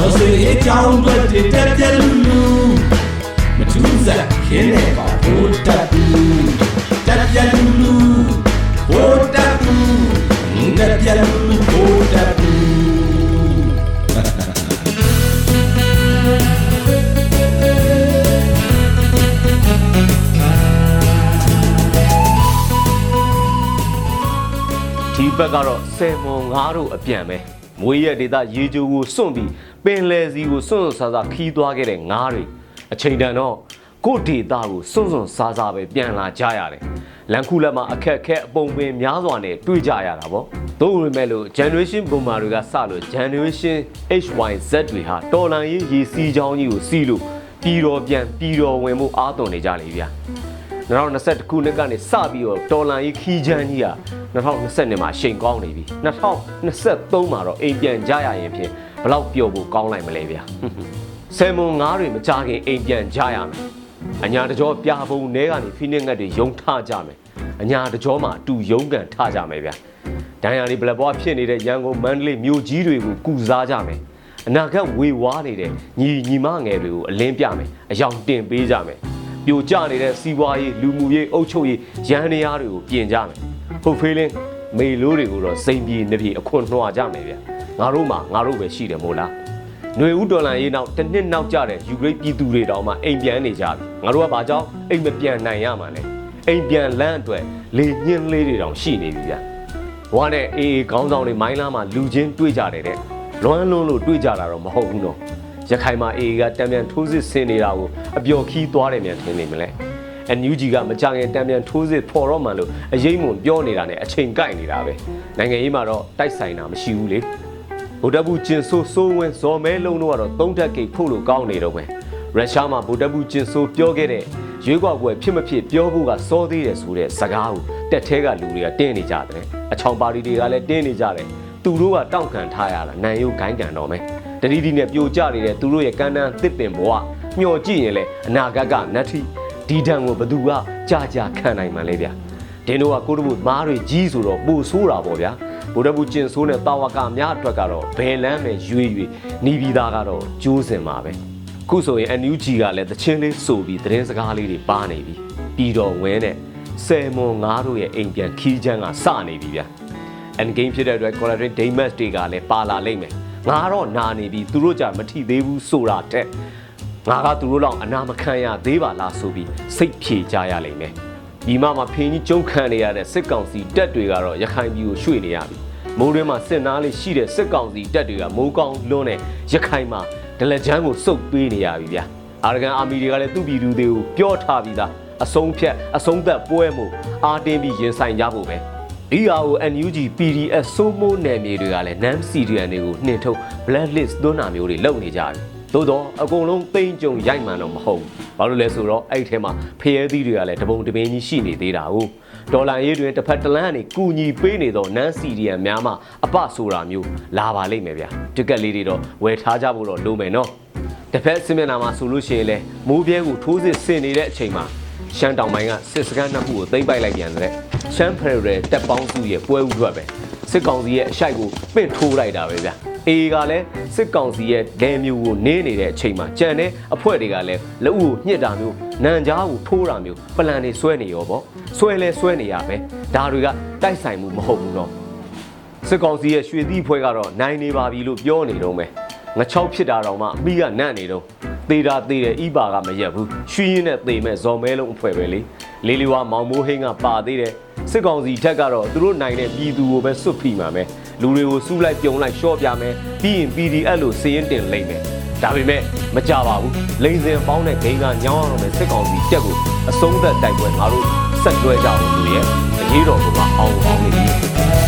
တော်စေအကြောင်းတွေတက်ပြက်လူလူမထူးစားခင်းနေပါဘိုးတက်ဘူးတက်ပြက်လူလူဘိုးတက်ဘူးတက်ပြက်လူလူဘိုးတက်ဘူးဒီဘက်ကတော့ဆယ်မွန်ငါးတို့အပြန်ပဲ မွေးရက်ဒေသရေကြိုကိုစွန့်ပြီးပင်လယ်စီကိုစွန့်စွန့်စားစားခီးသွားခဲ့တဲ့ငါးတွေအချိန်တန်တော့ကိုယ့်ဒေသကိုစွန့်စွန့်စားစားပဲပြန်လာကြရတယ်လန်ခုလက်မှာအခက်အခဲအပုံပင်များစွာနဲ့တွေ့ကြရတာပေါ့သို့ပေမဲ့လို့ generation boomer တွေကစလို့ generation HYZ တွေဟာတော်လန်ရေးရေစီးချောင်းကြီးကိုစီးလို့ပြည်တော်ပြန်ပြည်တော်ဝင်မှုအားသွန်နေကြလေဗျာ 2021ခုနှစ်ကနေစပြီးတော့ဒေါ်လာရေးခီးချမ်းကြီးဟာ2020မှာရှိန်ကောင်းနေပြီ2023မှာတော့အိမ်ပြန်ကြရရင်ဖြင့်ဘလောက်ပျော်ဖို့ကောင်းလိုက်မလဲဗျာဆယ်မွန်ငါးတွေမကြခင်အိမ်ပြန်ကြရမယ်အညာတကြောပြာပုံနဲကနေဖိနစ်ငတ်တွေယုံထကြမယ်အညာတကြောမှာအတူယုံကန်ထကြမယ်ဗျာဒိုင်ယာလီဘလက်ဘွားဖြစ်နေတဲ့ရန်ကုန်မန္တလေးမြို့ကြီးတွေကိုကုစားကြမယ်အနာဂတ်ဝေဝါးနေတဲ့ညီညီမငယ်တွေကိုအလင်းပြမယ်အယောင်တင်ပေးကြမယ် ပြိုကျနေတဲ့စီးပွားရေးလူမှုရေးအုပ်ချုပ်ရေးရန်နေရာတွေကိုပြင်ကြမယ်ဟုတ်ဖေးလင်းမေလို့တွေကိုတော့စိန်ပြေနေပြေအခွန်နှွာကြမယ်ဗျငါတို့မှငါတို့ပဲရှိတယ်မို့လားຫນွေဦးဒေါ်လာရေးနောက်တစ်နှစ်နောက်ကျတဲ့ယူကရိန်းပြည်သူတွေတောင်မှအိမ်ပြန်နေကြပြီငါတို့ကဘာကြောင့်အိမ်မပြန်နိုင်ရမှာလဲအိမ်ပြန်လမ်းအတွက်လေညှင်းလေးတွေတောင်ရှိနေပြီဗျဘဝနဲ့အေးအေးခေါင်းဆောင်တွေမိုင်းလားမှာလူချင်းတွေ့ကြတယ်တဲ့လွမ်းလွန်းလို့တွေ့ကြတာတော့မဟုတ်ဘူးနော် ရခိုင်မှာအေကတံပြန်ထိုးစစ်ဆင်နေတာကိုအပျော်ခီးသွားတယ်မြန်ထင်နေမလဲအန်ယူဂျီကမကြခင်တံပြန်ထိုးစစ်ဖော်တော့မှလို့အရေးမွန်ပြောနေတာနဲ့အချိန်ကိုက်နေတာပဲနိုင်ငံရေးမှာတော့တိုက်ဆိုင်တာမရှိဘူးလေဗုဒ္ဓဘူးကျင်ဆိုးစိုးဝင်းဇော်မဲလုံးတို့ကတော့သုံးထက်ကိတ်ဖို့လို့ကောင်းနေတော့ပဲရုရှားမှာဗုဒ္ဓဘူးကျင်ဆိုးပြောခဲ့တဲ့ရွေးကောက်ပွဲဖြစ်မဖြစ်ပြောဖို့ကစောသေးတယ်ဆိုတဲ့စကားကိုတက်သေးကလူတွေကတင်းနေကြတယ်အချောင်ပါတီတွေကလည်းတင်းနေကြတယ်သူတို့ကတောင့်ခံထားရတာနိုင်ရုပ်ဂိုင်းကန်တော့မယ် တတိတိနဲ့ပြိုကျနေတဲ့သူတို့ရဲ့ကမ်းတန်းသစ်ပင်ဘဝမျောကြည့်ရင်လေအနာဂတ်ကနတ်ထီဒီတံကိုဘသူကကြာကြာခံနိုင်မှလဲဗျာဒင်းတို့ကကိုတမှုမားတွေကြီးဆိုတော့ပိုဆိုးတာပေါ့ဗျာဗုဒ္ဓဘူးကျင်ဆိုးနဲ့တာဝကများအတွက်ကတော့ဘယ်လမ်းပဲရွေးရွေးနီးပြီးသားကတော့ကျိုးစင်ပါပဲခုဆိုရင် NUG ကလည်းသချင်းလေးဆိုပြီးသတင်းစကားလေးတွေပါနေပြီပြီးတော့ဝင်းနဲ့ဆယ်မွန်ငါးတို့ရဲ့အိမ်ပြန်ခီးချမ်းကစနေပြီဗျာ end game ဖြစ်တဲ့အတွက် Colorado Damas တွေကလည်းပါလာလိမ့်မယ် ငါတော့နာနေပြီသူတို့ကြမထိသေးဘူးဆိုတာတဲ့ငါကသူတို့လောက်အနာမခံရသေးပါလားဆိုပြီးစိတ်ဖြေကြရလိမ့်မယ်ဒီမှာမှာဖင်းကြီးကျုံခံနေရတဲ့စစ်ကောင်စီတပ်တွေကတော့ရခိုင်ပြည်ကိုရွှေ့နေရပြီမိုးတွင်းမှာစစ်နားလေးရှိတဲ့စစ်ကောင်စီတပ်တွေကမိုးကောင်းလွန်းတဲ့ရခိုင်မှာဒလကြမ်းကိုစုပ်ပေးနေရပြီဗျာအာရကန်အာမီတွေကလည်းသူ့ပြည်သူတွေကိုပြောထားပြီးသားအဆုံးဖြတ်အဆုံးသက်ပွဲမှုအားတင်းပြီးရင်ဆိုင်ကြဖို့ပဲ ဒီဟာကို NUG PDF စိုးမိုးနယ်မြေတွေကလည်း NAM CDN တွေကိုနှင်ထုတ် blacklist သွန်းတာမျိုးတွေလုပ်နေကြတယ်။သို့တော့အကုန်လုံးပိန်ကြုံရိုက်မှန်တော့မဟုတ်ဘူး။ဘာလို့လဲဆိုတော့အဲ့ဒီထဲမှာဖျဲသီးတွေကလည်းတပုံတပင်းကြီးရှိနေသေးတာ哦။ဒေါ်လာရေးတွေတစ်ဖက်တစ်လမ်းကနေကူညီပေးနေတော့ NAM CDN များမှအပဆိုတာမျိုးလာပါလိမ့်မယ်ဗျာ။တက်ကက်လေးတွေတော့ဝယ်ထားကြဖို့တော့လိုမယ်နော်။တစ်ဖက်စစ်မျက်နှာမှာဆိုလို့ရှိရင်လည်းမိုးပြဲကိုထိုးစစ်ဆင်နေတဲ့အချိန်မှာရှမ်းတောင်ပိုင်းကစစ်စခန်းနှစ်ခုကိုသိမ်းပိုက်လိုက်ပြန်တဲ့ ရှမ်းဖရယ်တက်ပေါင်းစုရဲ့ပွဲဥထွက်ပဲစစ်ကောင်စီရဲ့အရှိုက်ကိုပင့်ထိုးလိုက်တာပဲဗျအေကလည်းစစ်ကောင်စီရဲ့ဒဲမျိုးကိုနင်းနေတဲ့အချိန်မှာကြံတဲ့အဖွဲ့တွေကလည်းလက်ဦးကိုညှစ်တာမျိုးနန်ကြားကိုထိုးတာမျိုးပလန်တွေဆွဲနေရောပေါ့ဆွဲလဲဆွဲနေရပဲဒါတွေကတိုက်ဆိုင်မှုမဟုတ်ဘူးတော့စစ်ကောင်စီရဲ့ရွှေသီးဖွဲကတော့နိုင်နေပါပြီလို့ပြောနေတော့မယ်ငချောက်ဖြစ်တာတော့မှအမိကနန့်နေတော့သေတာသေတယ်ဤပါကမရက်ဘူးရွှေရင်းနဲ့သေမဲ့ဇော်မဲလုံးအဖွဲပဲလေ လေးလေးဝါမောင်မိုးဟင်းကပါသေးတယ်စစ်ကောင်စီထက်ကတော့သူတို့နိုင်တဲ့ပြည်သူကိုပဲစွတ်ဖိမှာပဲလူတွေကိုစူးလိုက်ပြုံလိုက်ရှော့ပြမယ်ပြီးရင် PDF လို့စည်ရင်တင်လိမ့်မယ်ဒါပေမဲ့မကြပါဘူးလိန်စင်ပေါင်းတဲ့ဂိမ်းကညောင်းရတော့မယ်စစ်ကောင်စီတက်ကိုအဆုံးသက်တိုက်ပွဲငါတို့ဆက်တွဲကြအောင်လို့ရဲ့အရေးတော်ကမှအောင်အောင်နေပြီ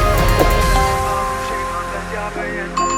加班人。